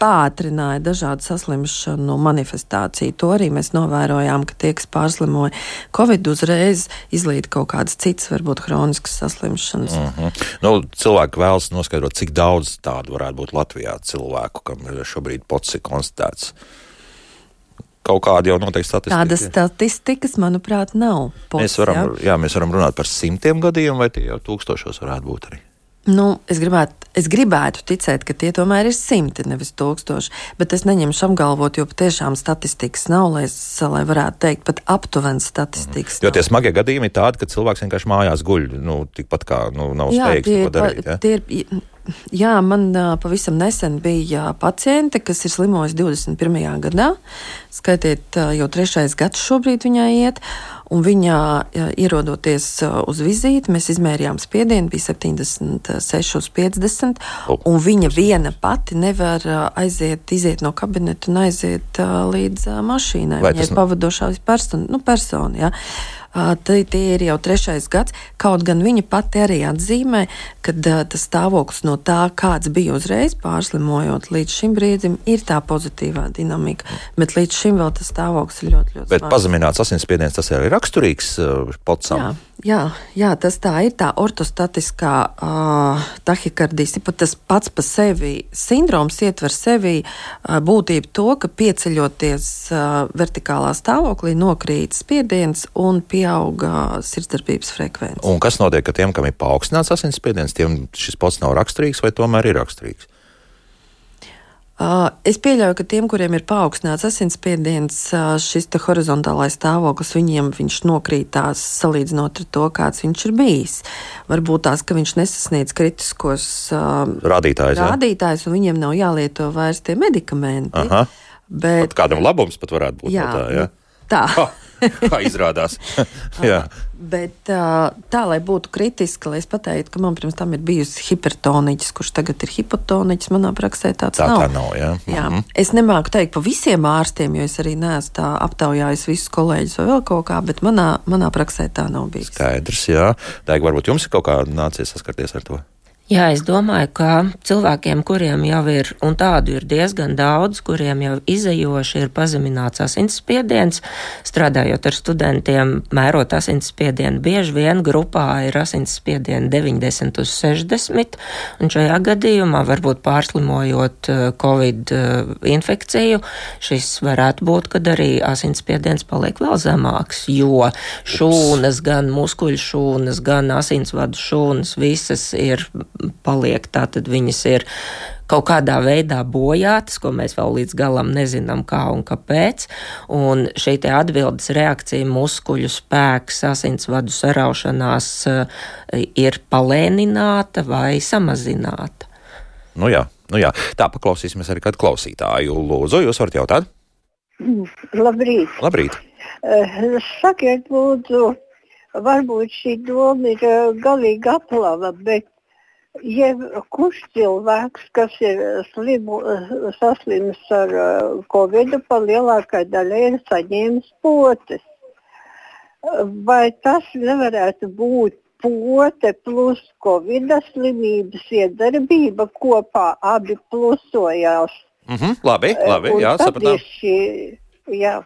pātrināja dažādu saslimšanu manifestāciju. To arī mēs novērojām, ka tie, kas pārslimoja Covid, uzreiz izlīd kaut kādas citas, varbūt hroniskas saslimšanas. Mm -hmm. nu, cilvēki vēlas noskaidrot, cik daudz tādu varētu būt Latvijā cilvēku, kam šobrīd pots ir konstatēts kaut kāda jau noteikti statistika. Tādas statistikas, manuprāt, nav. Pots, mēs, varam, jā? Jā, mēs varam runāt par simtiem gadiem, vai tie jau tūkstošos varētu būt arī. Nu, es, gribētu, es gribētu ticēt, ka tie tomēr ir simti, nevis tūkstoši. Bet es neņemšu apgalvot, jo patiešām statistikas nav, lai, es, lai varētu teikt, pat aptuveni statistikas. Mm. Jo tie smagie gadījumi ir tādi, ka cilvēks vienkārši mājās guļ. Nu, tikpat kā nu, nav spējīgs to darīt. Ja? Jā, man pavisam nesen bija paciente, kas ir slimojusi 21. gadā. Skaitiet, jau trešais gads šobrīd viņai iet. Un viņa ierodoties uz vizīti, mēs izmērījām spiedienu, bija 76 uz 50. Un viņa viena pati nevar aiziet, iziet no kabineta un aiziet līdz mašīnai. Vai Viņai ir pavadošā persona. Nu, persona ja. Tie, ir jau trešais gads. Kaut gan viņa pati arī atzīmē, ka tas stāvoklis no tā, kāds bija uzreiz pārslimojot, līdz šim brīdim ir tā pozitīvā dinamika. Bet līdz šim vēl tas stāvoklis ir ļoti, ļoti. Bet pazemināts asinsspiediens tas ir raksturīgs pocam. Jā. Jā, jā, tas tā ir. Tā ortostatiskā uh, tahikardija, tas pats par sevi sindroms ietver sevi uh, būtību to, ka pieceļoties uh, vertikālā stāvoklī, nokrīt spiediens un pieauga sirdsdarbības frekvence. Un kas notiek, ka tiem, kam ir paaugstināts asinsspiediens, tiem šis pats nav raksturīgs vai tomēr ir raksturīgs? Es pieļauju, ka tiem, kuriem ir paaugstināts asinsspiediens, šis horizontālais stāvoklis, viņiem viņš nokrītās salīdzinot ar to, kāds viņš ir bijis. Varbūt tās, ka viņš nesasniedz kritiskos rādītājus, rādītājus un viņiem nav jālieto vairs tie medikamenti. Aha. Bet, pat kādam labums pat varētu būt jā, no tā. Jā. Tā. Kā izrādās. Bet tā, lai būtu kritiski, lai es pateiktu, ka man pirms tam ir bijusi hipertoniķis, kurš tagad ir hipotoniķis, manā praksē tāds tā, nav. Tā nav jā. Jā. Mm -hmm. Es nemāku teikt par visiem ārstiem, jo es arī neesmu aptaujājis visus kolēģus vai vēl kaut kā, bet manā, manā praksē tā nav bijis. Skaidrs, jā. Dēļ, varbūt jums ir kaut kā nācies saskarties ar to? Jā, es domāju, ka cilvēkiem, kuriem jau ir, un tādu ir diezgan daudz, kuriem jau izējoši ir pazemināts asinsspiediens, strādājot ar studentiem, mērot asinsspiedienu, bieži vien grupā ir asinsspiediena 90 uz 60, un šajā gadījumā varbūt pārslimojot eh, Covid eh, infekciju, šis varētu būt, kad arī asinsspiediens paliek vēl zemāks, jo šūnas, gan muskuļu šūnas, gan asinsvadu šūnas visas ir paliek. Tātad viņas ir kaut kādā veidā bojātas, ko mēs vēl līdz galam nezinām, kā un kāpēc. Un šī atbildes reakcija, muskuļu spēks, asinsvadu saraušanās eh, ir palēnināta vai samazināta. Nu jā, nu jā. tā paklausīsimies arī kādu klausītāju. Lūdzu, jūs varat jautāt? Labrīt! Labrīt. Uh, sakiet, lūdzu, varbūt šī doma ir uh, galīgi aplava, bet Jebkurš cilvēks, kas ir slimu, saslims ar uh, covid, pa lielākai daļai ir saņēmis potes. Vai tas nevarētu būt pote plus covid slimības iedarbība kopā, abi plusojās? Mm -hmm, labi, labi, jā, sapratām. Šī, jā.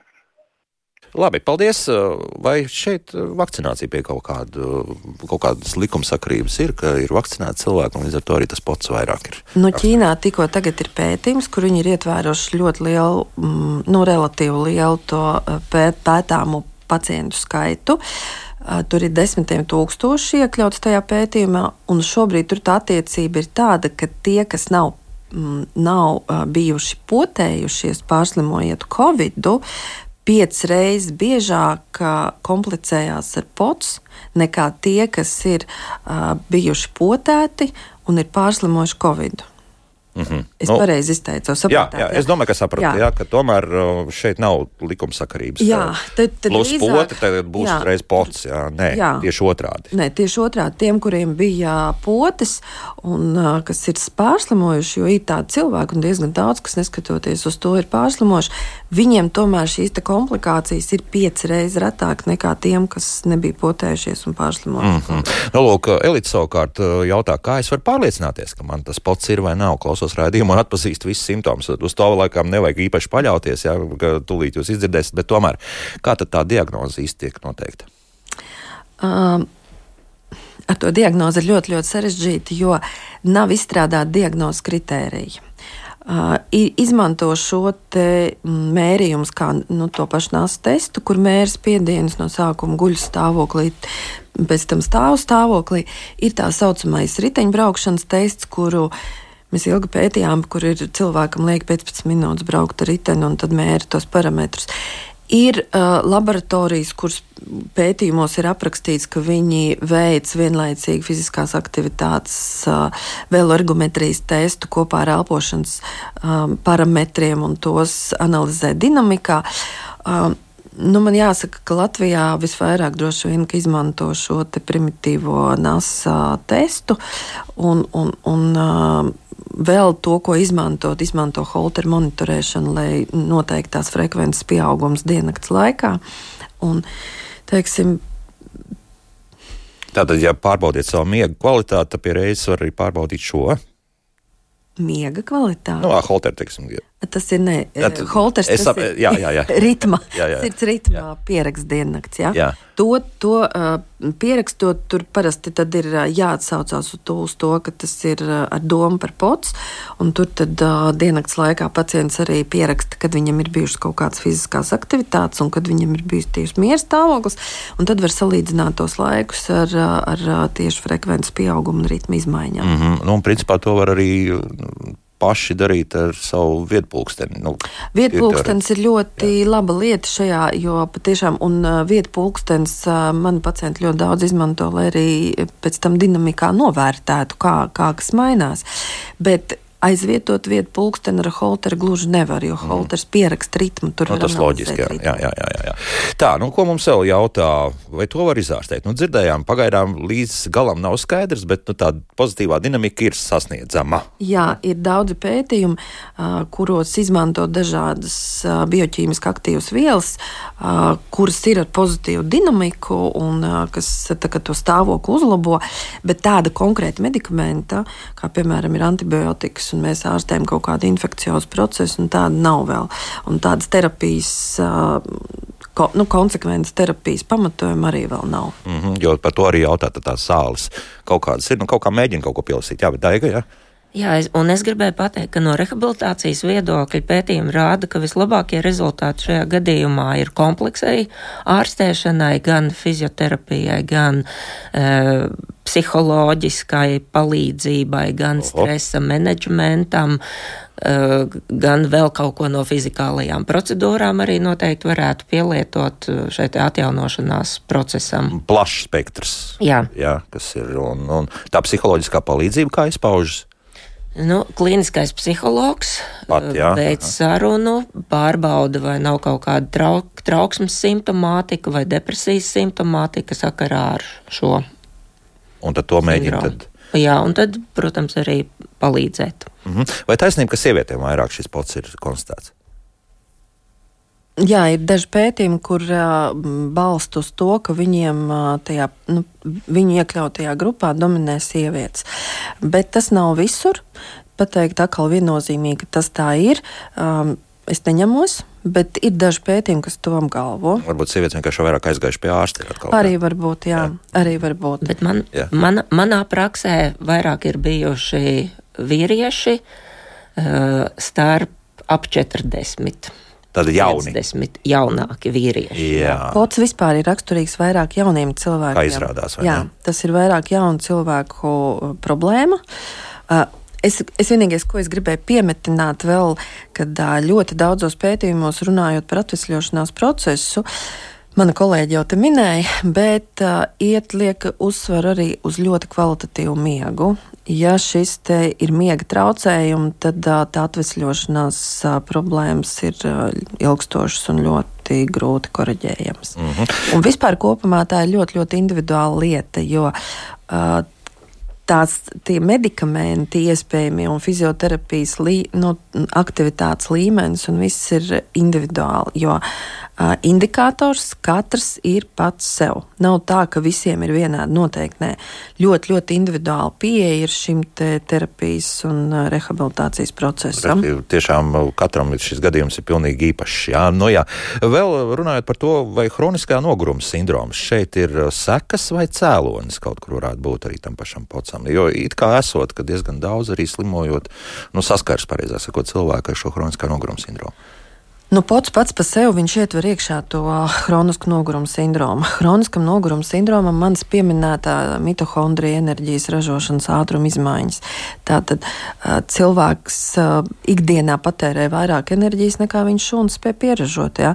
Labi, paldies. Vai šeit vakcinācija pie kaut, kādu, kaut kādas likumsakrības ir, ka ir vakcinēti cilvēki, un līdz ar to arī tas pats vairāk ir? Nu, Ķīnā tikko tagad ir pētījums, kur viņi ir ietvēruši ļoti lielu, mm, nu, relatīvi lielu to pēt, pētāmu pacientu skaitu. Tur ir desmitiem tūkstoši iekļauts tajā pētījumā, un šobrīd tur tā attiecība ir tāda, ka tie, kas nav mm, nav uh, bijuši potējušies, pārslimojot Covid, piecas reizes biežāk komplicējās ar pots nekā tie, kas ir uh, bijuši potēti un ir pārslimojuši Covid. Mm -hmm. Es nu, pareizi izteicos. Sapratāt, jā, jā, es domāju, ka sapratu, jā. Jā, ka tomēr šeit nav likumsakarības. Jā, tad, tad Plus drīzāk, poti, tagad būs jā. reiz pots. Jā, nē, jā. tieši otrādi. Nē, tieši otrādi. Tiem, kuriem bija potes un kas ir pārslimojuši, jo ir tādi cilvēki un diezgan daudz, kas neskatoties uz to ir pārslimojuši, viņiem tomēr šīs komplikācijas ir pieci reizes retāk nekā tiem, kas nebija potējušies un pārslimojuši. Mm -hmm. nu, lūk, Elīte savukārt jautā, kā es varu pārliecināties, ka man tas pots ir vai nav. Klaus klausos raidījumu un atpazīst visus simptomus. Uz to laikam nevajag īpaši paļauties, ja, tūlīt jūs izdzirdēsiet, bet tomēr kā tā diagnoze īsti tiek noteikta? Um. Ar to diagnozi ir ļoti, ļoti sarežģīti, jo nav izstrādāta diagnozes kritērija. Uh, izmanto šo mērījumu, kā nu, to pašu nāsu testu, kur mērs spiedienus no sākuma guļ stāvoklī, pēc tam stāvu stāvoklī. Ir tā saucamais riteņbraukšanas tests, kuru uh, Mēs ilgi pētījām, kur ir cilvēkam liek 15 minūtes braukt ar riteni un tad mēra tos parametrus. Ir uh, laboratorijas, kuras pētījumos ir aprakstīts, ka viņi veic vienlaicīgi fiziskās aktivitātes, uh, vēl ergometrijas testu kopā ar elpošanas um, parametriem un tos analizē dinamikā. Um, Nu, man jāsaka, ka Latvijā visvairāk droši vien izmanto šo primitīvo NASA testu, un, un, un uh, vēl to, ko izmantot, izmanto holteru monitorēšanu, lai noteikti tās frekvences pieaugums diennakts laikā. Un, teiksim, Tātad, ja pārbaudiet savu miega kvalitāti, tad pie reizes var arī pārbaudīt šo miega kvalitāti. Nu, holter, teiksim, Tas ir ne, At, holters, es ap, jā, jā, jā. ritma, jā, jā. sirds ritmā pieraksts diennakts. Jā? Jā. To, to uh, pierakstot, tur parasti tad ir uh, jāatsaucās uz to, uz to, ka tas ir uh, ar domu par pots, un tur tad uh, diennakts laikā pacients arī pieraksta, kad viņam ir bijušas kaut kādas fiziskās aktivitātes un kad viņam ir bijis tieši miera stāvoklis, un tad var salīdzināt tos laikus ar, ar, ar tieši frekvences pieaugumu un ritmu izmaiņām. Mm -hmm. nu, un principā to var arī paši darīt ar savu vietpulksteni. Nu, Vietpulkstenis ir, ir ļoti jā. laba lieta šajā, jo patiešām, un vietpulkstenis mani pacienti ļoti daudz izmanto, lai arī pēc tam dinamikā novērtētu, kā, kā kas mainās. Bet aizvietot vietu pulksteni ar holteru gluži nevar, jo mm. holters pieraksta ritmu. Tur nu, tas loģiski, jā, jā, jā, jā, jā. Tā, nu, ko mums vēl jautā, vai to var izārstēt? Nu, dzirdējām, pagaidām līdz galam nav skaidrs, bet nu, tā pozitīvā dinamika ir sasniedzama. Jā, ir daudzi pētījumi, kuros izmanto dažādas bioķīmiski aktīvas vielas, kuras ir ar pozitīvu dinamiku un kas tā, to stāvokli uzlabo, bet tāda konkrēta medikamenta, kā piemēram ir antibiotikas un mēs ārstējam kaut kādu infekciozu procesu, un tāda nav vēl. Un tādas terapijas. Ko, nu, konsekvences terapijas pamatojuma arī vēl nav. Mm -hmm, jo par to arī jautā, tās sāles kaut kādas ir. Nu, kaut kā mēģina kaut ko pielasīt, jā, bet daiga, jā. Jā, es, un es gribēju pateikt, ka no rehabilitācijas viedokļa pētījumi rāda, ka vislabākie rezultāti šajā gadījumā ir kompleksai ārstēšanai, gan fizioterapijai, gan e, psiholoģiskai palīdzībai, gan Oho. stresa menedžmentam, eh, gan vēl kaut ko no fizikālajām procedūrām arī noteikti varētu pielietot eh, šeit atjaunošanās procesam. Plašs spektrs. Jā. Jā, kas ir, un, un tā psiholoģiskā palīdzība, kā izpaužas? Nu, kliniskais psihologs jā, veic sarunu, pārbauda, vai nav kaut kāda trauk, trauksmes simptomātika vai depresijas simptomātika sakarā ar šo un tad to mēģina. Tad... Jā, un tad, protams, arī palīdzēt. Mm -hmm. Vai taisnība, ka sievietēm vairāk šis pots ir konstatēts? Jā, ir daži pētījumi, kur uh, balst uz to, ka viņiem uh, tajā, nu, viņu iekļautajā grupā dominē sievietes. Bet tas nav visur. Pateikt, atkal viennozīmīgi, tas tā ir. Um, es neņemos. Bet ir daži pētījumi, kas to apgalvo. Varbūt sievietes vienkārši vairāk aizgājuši pie ārsta. Arī var būt, jā. jā. Arī var būt. Bet man, jā. man, manā praksē vairāk ir bijuši vīrieši uh, starp ap 40. Tādi jauni. 50 jaunāki vīrieši. Jā. Pots vispār ir raksturīgs vairāk jauniem cilvēkiem. Kā izrādās, vai jā, ne? Tas ir vairāk jaunu cilvēku uh, problēma. Uh, Es, es vienīgais, ko es gribēju piemetināt, vēl, kad ļoti daudzos pētījumos runājot par atvesļošanās procesu, mana kolēģi jau te minēja, bet uh, iet lieka uzsver arī uz ļoti kvalitatīvu miegu. Ja šis te ir miega traucējumi, tad uh, tā atvesļošanās uh, problēmas ir uh, ilgstošas un ļoti grūti korģējams. Mm -hmm. Un vispār kopumā tā ir ļoti, ļoti individuāla lieta, jo uh, tās medikamenti, iespējami un fizioterapijas lī, nu, aktivitātes līmenis, un viss ir individuāli. Jo uh, indikators katrs ir pats sev. Nav tā, ka visiem ir vienādi noteikti. Nē. Ļoti, ļoti individuāli pieeja ir šim te terapijas un rehabilitācijas procesam. Bet, tiešām katram šis gadījums ir pilnīgi īpašs. Jā. Nu, jā. Vēl runājot par to, vai hroniskā noguruma sindroms šeit ir sekas vai cēlonis kaut kur varētu būt arī tam pašam pocam. Jo it kā esot, ka diezgan daudz arī slimojot, nu, saskars pareizāk sakot, cilvēku ar šo hroniskā noguruma sindromu. Nu, pats pats par sevi viņš ietver iekšā to hronisku noguruma sindromu. Hroniskam noguruma sindromam manas pieminētā mitohondrija enerģijas ražošanas ātruma izmaiņas. Tātad cilvēks ikdienā patērē vairāk enerģijas nekā viņš šūnas spēj pieražot. Ja?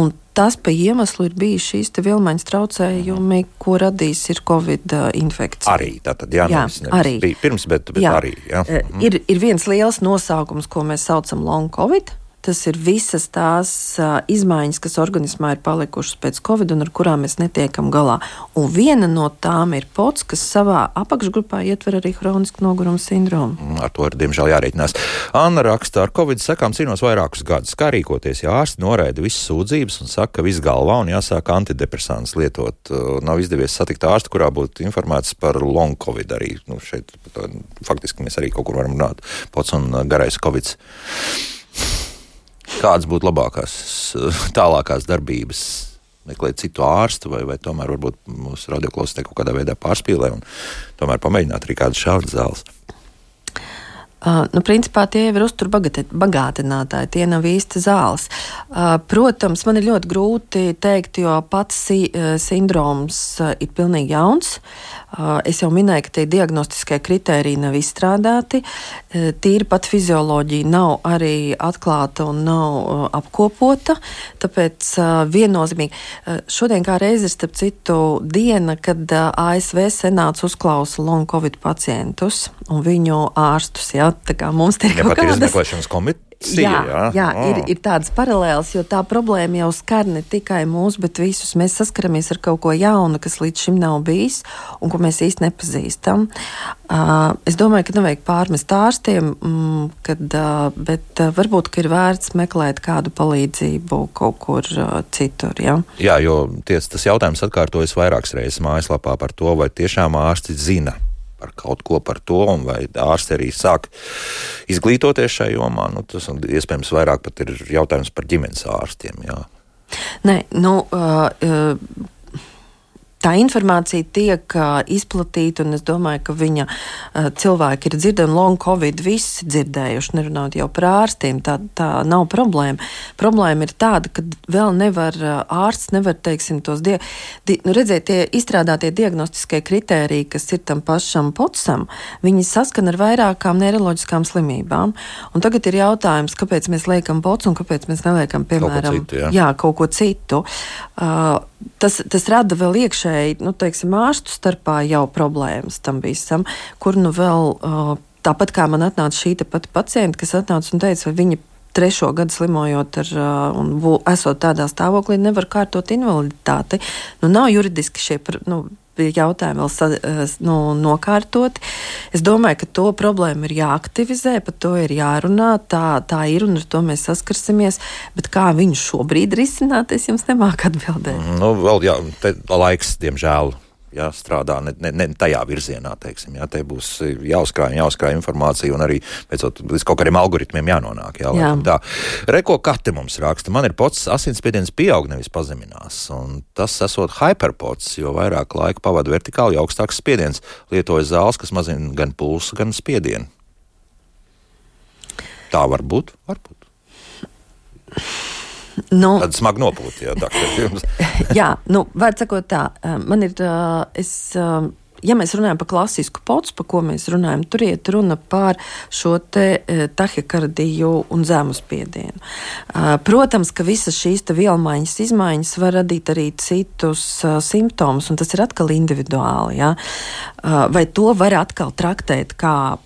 Un tas pa iemeslu ir bijis šīs vilmaņas traucējumi, ko radīs ir Covid infekcija. Arī tātad, jā, jā nevis, nevis arī. Bija pirms, bet, bet jā. arī. Jā. Ir, ir viens liels nosaukums, ko mēs saucam long Covid tas ir visas tās uh, izmaiņas, kas organismā ir palikušas pēc covid un ar kurām mēs netiekam galā. Un viena no tām ir pots, kas savā apakšgrupā ietver arī hronisku nogurumu sindromu. Mm, ar to ir diemžēl jārēķinās. Anna raksta, ar covid sekām cīnos vairākus gadus. Kā rīkoties, ja ārsti noraida visas sūdzības un saka, ka viss galvā un jāsāk antidepresants lietot? Nav izdevies satikt ārstu, kurā būtu informēts par long covid arī. Nu, šeit faktiski mēs arī kaut kur varam runāt. Pots un garais covid. Kādas būtu labākās, tālākās darbības? Meklēt citu ārstu, vai, vai tomēr varbūt mūsu radioklausītāji kaut kādā veidā pārspīlē un tomēr pamēģināt arī kādas šādas zāles. Uh, nu, principā tie ir uzturbagātinātāji, tie nav īsti zāles. Uh, protams, man ir ļoti grūti pateikt, jo pats si sindroms uh, ir pilnīgi jauns. Uh, es jau minēju, ka tie diagnostiskie kriteriji nav izstrādāti. Tīri pat fizioloģija nav arī atklāta un nav apkopota. Tāpēc viennozīmīgi šodien kā reizi ir starp citu diena, kad ASV senāts uzklausa long covid pacientus un viņu ārstus. Ja? Tā kā mums ir kaut kāda izmeklēšanas komiteja. Jā, jā, jā oh. ir, ir tādas paralēlas, jo tā problēma jau skar ne tikai mūs, bet visus. Mēs saskaramies ar kaut ko jaunu, kas līdz šim nav bijis un ko mēs īsti nepazīstam. Uh, es domāju, ka nevajag pārmest ārstiem, mm, kad, uh, bet uh, varbūt ir vērts meklēt kādu palīdzību kaut kur uh, citur. Ja? Jā, jo ties, tas jautājums atkārtojas vairākas reizes mājaslapā par to, vai tiešām ārsti zina par kaut ko par to, un vai ārsti arī sāk izglītoties šajā jomā. Nu, tas iespējams vairāk pat ir jautājums par ģimenes ārstiem. Jā. Nē, nu, tā informācija tiek izplatīta, un es domāju, ka viņa cilvēki ir dzirdējuši, long covid visi dzirdējuši, nerunājot jau par ārstiem. Tā, tā nav problēma. Problēma ir tāda, ka vēl nevar ārsts, nevar, teiksim, tos die, di, nu, redzēt, tie izstrādātie diagnostiskie kritēriji, kas ir tam pašam potsam, viņi saskan ar vairākām neiroloģiskām slimībām. Un tagad ir jautājums, kāpēc mēs liekam pots un kāpēc mēs neliekam, piemēram, kaut citu, jā. Jā, kaut ko citu. Uh, tas, tas rada vēl iekšēji, nu, teiksim, ārstu starpā jau problēmas tam visam, kur nu vēl, uh, tāpat kā man atnāca šī pati pacienta, kas atnāca un teica, vai viņa trešo gadu slimojot ar, uh, un esot tādā stāvoklī, nevar kārtot invaliditāti. Nu, nav juridiski šie. Nu, jautājumi vēl sa, nu, nokārtoti. Es domāju, ka to problēmu ir jāaktivizē, par to ir jārunā. Tā, tā ir un ar to mēs saskarsimies. Bet kā viņu šobrīd risināt, es jums nemāku atbildēt. Nu, vēl jā, laiks, diemžēl, jā, strādā ne, ne, ne tajā virzienā. Teiksim, jā, te būs jāuzkrāj, jāuzkrāj informācija un arī beidzot, līdz kaut kādiem algoritmiem jānonāk. Jā, jā. Tā. Reko kate mums raksta, man ir pots, asinsspiediens pieaug, nevis pazeminās. Un tas esot hiperpots, jo vairāk laika pavada vertikāli, jo augstāks spiediens lietojas zāles, kas mazina gan pulsu, gan spiedienu. Tā var būt, varbūt. Nu, Tāda smaga nopūta, jā, doktor. jā, nu, var sakot tā, man ir, es ja mēs runājam par klasisku pocu, par ko mēs runājam, tur iet runa par šo te e, tahikardiju un zemu spiedienu. Protams, ka visas šīs vielmaiņas izmaiņas var radīt arī citus simptomus, un tas ir atkal individuāli. Ja? Vai to var atkal traktēt kā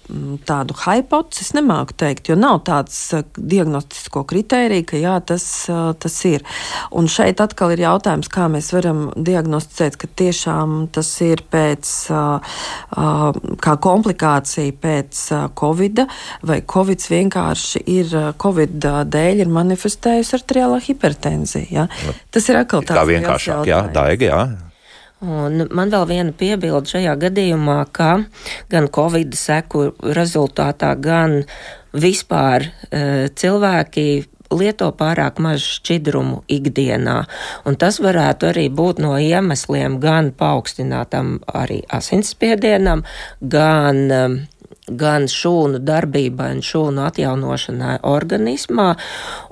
tādu hipotezi, es nemāku teikt, jo nav tāds diagnostisko kritēriju, ka jā, tas, tas ir. Un šeit atkal ir jautājums, kā mēs varam diagnosticēt, ka tiešām tas ir pēc kā komplikācija pēc Covid, vai Covid vienkārši ir Covid dēļ ir manifestējusi arteriālā hipertenzija. Ja? Nu, Tas ir atkal tāds kā vienkāršāk, jā, daigi, jā. Un man vēl viena piebilde šajā gadījumā, ka gan Covid seku rezultātā, gan vispār cilvēki lieto pārāk maz šķidrumu ikdienā, un tas varētu arī būt no iemesliem gan paaugstinātam arī asinsspiedienam, gan um, gan šūnu darbībai un šūnu atjaunošanai organismā.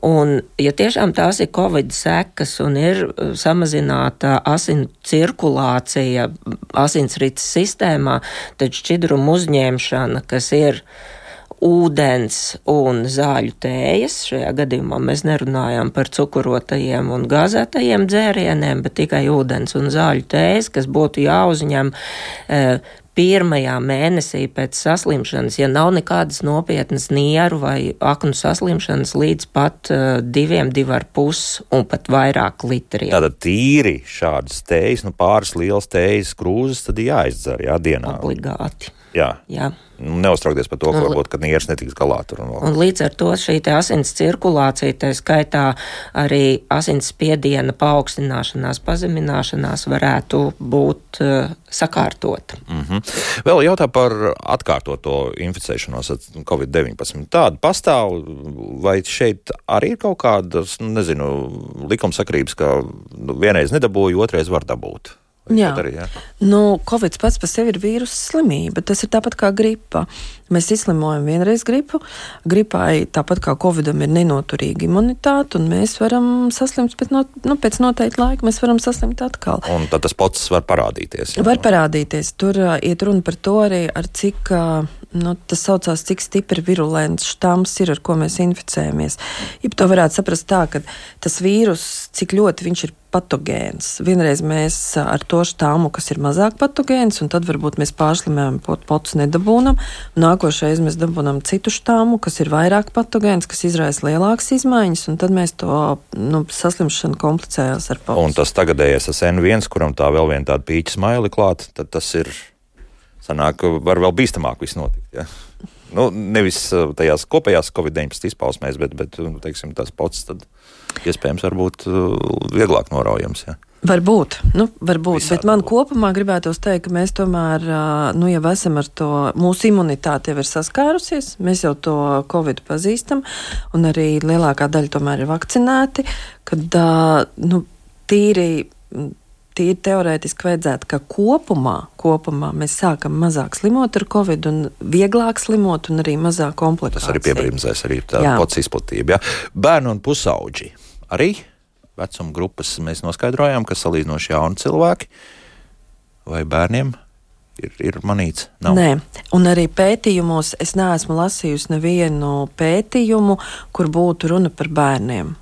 Un, ja tiešām tās ir covid sekas un ir uh, samazināta asins cirkulācija asinsrites sistēmā, tad šķidrumu uzņemšana, kas ir ūdens un zāļu tējas. Šajā gadījumā mēs nerunājam par cukurotajiem un gazētajiem dzērieniem, bet tikai ūdens un zāļu tējas, kas būtu jāuzņem. E, pirmajā mēnesī pēc saslimšanas, ja nav nekādas nopietnas nieru vai aknu saslimšanas, līdz pat uh, diviem, divi ar pus un pat vairāk litriem. Tātad tīri šādas tējas, nu pāris lielas tējas krūzes, tad jāizdzer, jā, dienā. Obligāti. Jā. Jā. Nu, Neuztraukties par to, ka varbūt, ka nieres netiks galā tur. Un, Un līdz ar to šī asins cirkulācija, tā skaitā arī asins spiediena paaugstināšanās, pazemināšanās varētu būt uh, sakārtota. mm -hmm. Vēl jautā par atkārtoto inficēšanos ar Covid-19. Tāda pastāv, vai šeit arī ir kaut kādas, nu, nezinu, likumsakrības, ka nu, vienreiz nedabūju, otrais var dabūt? Jā. Arī, jā. Nu, Covid pats par sevi ir vīrusu slimība. Tas ir tāpat kā gripa. Mēs izslimojam vienreiz gripu. Gripai, tāpat kā Covidam, ir nenoturīga imunitāte, un mēs varam saslimt pēc, no, nu, pēc noteikta laika. Mēs varam saslimt atkal. Un tad tas pats var parādīties. jā. Var parādīties. Tur uh, iet runa par to arī, ar cik uh, nu, tas saucās, cik stipri virulents štams ir, ar ko mēs inficējamies. Ja to varētu saprast tā, ka tas vīrus, cik ļoti viņš ir patogēns. Vienreiz mēs ar to štāmu, kas ir mazāk patogēns, un tad varbūt mēs pārslimējam, pot, potus nedabūnam. Nākošais mēs dabūjam citu štāmu, kas ir vairāk patogēns, kas izraisa lielākas izmaiņas, un tad mēs to nu, saslimšanu komplicējās ar potu. Un tas tagadējais N1, kuram tā vēl viena tāda pīķa smaili klāta, tad tas ir, sanāk, var vēl bīstamāk viss notikt. Ja? Nu, nevis uh, tajās kopējās Covid-19 izpausmēs, bet, bet nu, teiksim, tas pats tad iespējams var būt uh, vieglāk noraujams. Ja? Varbūt, nu, varbūt Visādi bet man varbūt. kopumā gribētos teikt, ka mēs tomēr ā, nu, jau esam ar to, mūsu imunitāte jau ir saskārusies, mēs jau to covid pazīstam, un arī lielākā daļa tomēr ir vakcinēti, kad ā, nu, tīri. Tīri teorētiski vajadzētu, ka kopumā, kopumā mēs sākam mazāk slimot ar covid, un vieglāk slimot, un arī mazāk komplikāciju. Tas arī piebrīmzēs, arī tā pats izplatība. Ja? Bērni un pusauģi arī vecuma grupas mēs noskaidrojām, ka salīdzinoši jauni cilvēki vai bērniem ir, ir manīts. Nav. Nē, un arī pētījumos es neesmu lasījusi nevienu pētījumu, kur būtu runa par bērniem.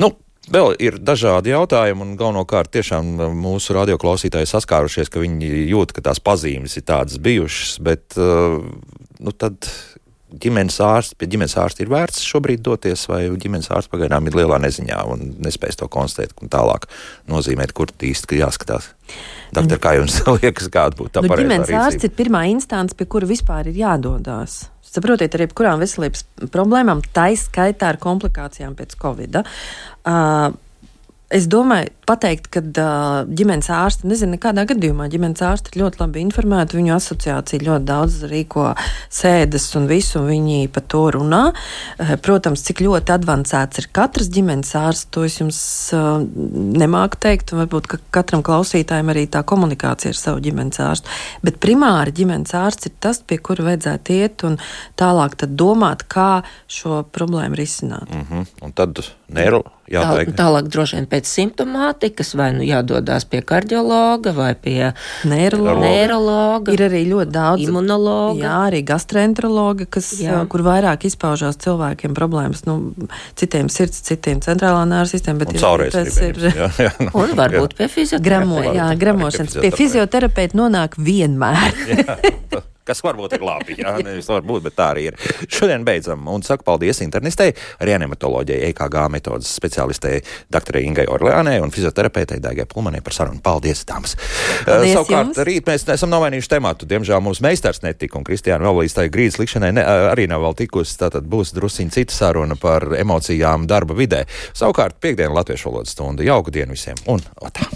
Nu, vēl ir dažādi jautājumi, un galvenokārt tiešām mūsu radioklausītāji saskārušies, ka viņi jūt, ka tās pazīmes ir tādas bijušas, bet uh, nu, tad. Ģimenes ārsts, pie ģimenes ārsta ir vērts šobrīd doties, vai ģimenes ārsts pagaidām ir lielā neziņā un nespēj to konstatēt un tālāk nozīmēt, kur īsti jāskatās. Doktor, kā jums liekas, kāda būtu tā Nu, pareizā ģimenes ārsts ir pirmā instance, pie kura vispār ir jādodas. Saprotiet, arī kurām veselības problēmām, tā izskaitā ar komplikācijām pēc covid. Uh, Es domāju, pateikt, ka uh, ģimenes ārsti, nezinu, nekādā gadījumā ģimenes ārsti ir ļoti labi informēti. Viņu asociācija ļoti daudz rīko sēdes un visu, un viņi par to runā. Uh, protams, cik ļoti advancēts ir katrs ģimenes ārsts, to es jums uh, nemāku teikt. un Varbūt ka katram klausītājam arī tā komunikācija ar savu ģimenes ārstu. Bet primāri ģimenes ārsts ir tas, pie kura vajadzētu iet un tālāk tad domāt, kā šo problēmu risināt. Mm -hmm. Un tad neiro Tā, jāteikt. tālāk droši vien pēc simptomātikas vai nu jādodas pie kardiologa vai pie Neirologa. neirologa. Ir arī ļoti daudz Imunologa. Jā, arī gastroenterologi, kas, Jā. jā. kur vairāk izpaužās cilvēkiem problēmas. Nu, citiem sirds, citiem centrālā nervu sistēma. bet ir- tas ir. Jā, jā, nu, Un varbūt pie gramo, fizioterapeita. jā, Arī gramošanas. pie Pie fizioterapeita. fizioterapeita nonāk vienmēr. Kas varbūt ir labi. Jā, nevis varbūt, bet tā arī ir. Šodien beidzam un saku paldies internistei, reanimatoloģijai, EKG metodas speciālistei dr. Ingai Orleānai un fizioterapeitei Daigai Pulmanai par sarunu. Paldies, dāmas! Uh, Savukārt, jums. rīt mēs esam nomainījuši tematu. Diemžēl mums meistars netika un Kristiāna Vavalīstai grīdas likšanai ne, arī nav vēl tikusi. Tātad būs drusciņ cita saruna par emocijām darba vidē. Savukārt, piekdiena latviešu valodas stunda. Jauku dienu visiem un otā!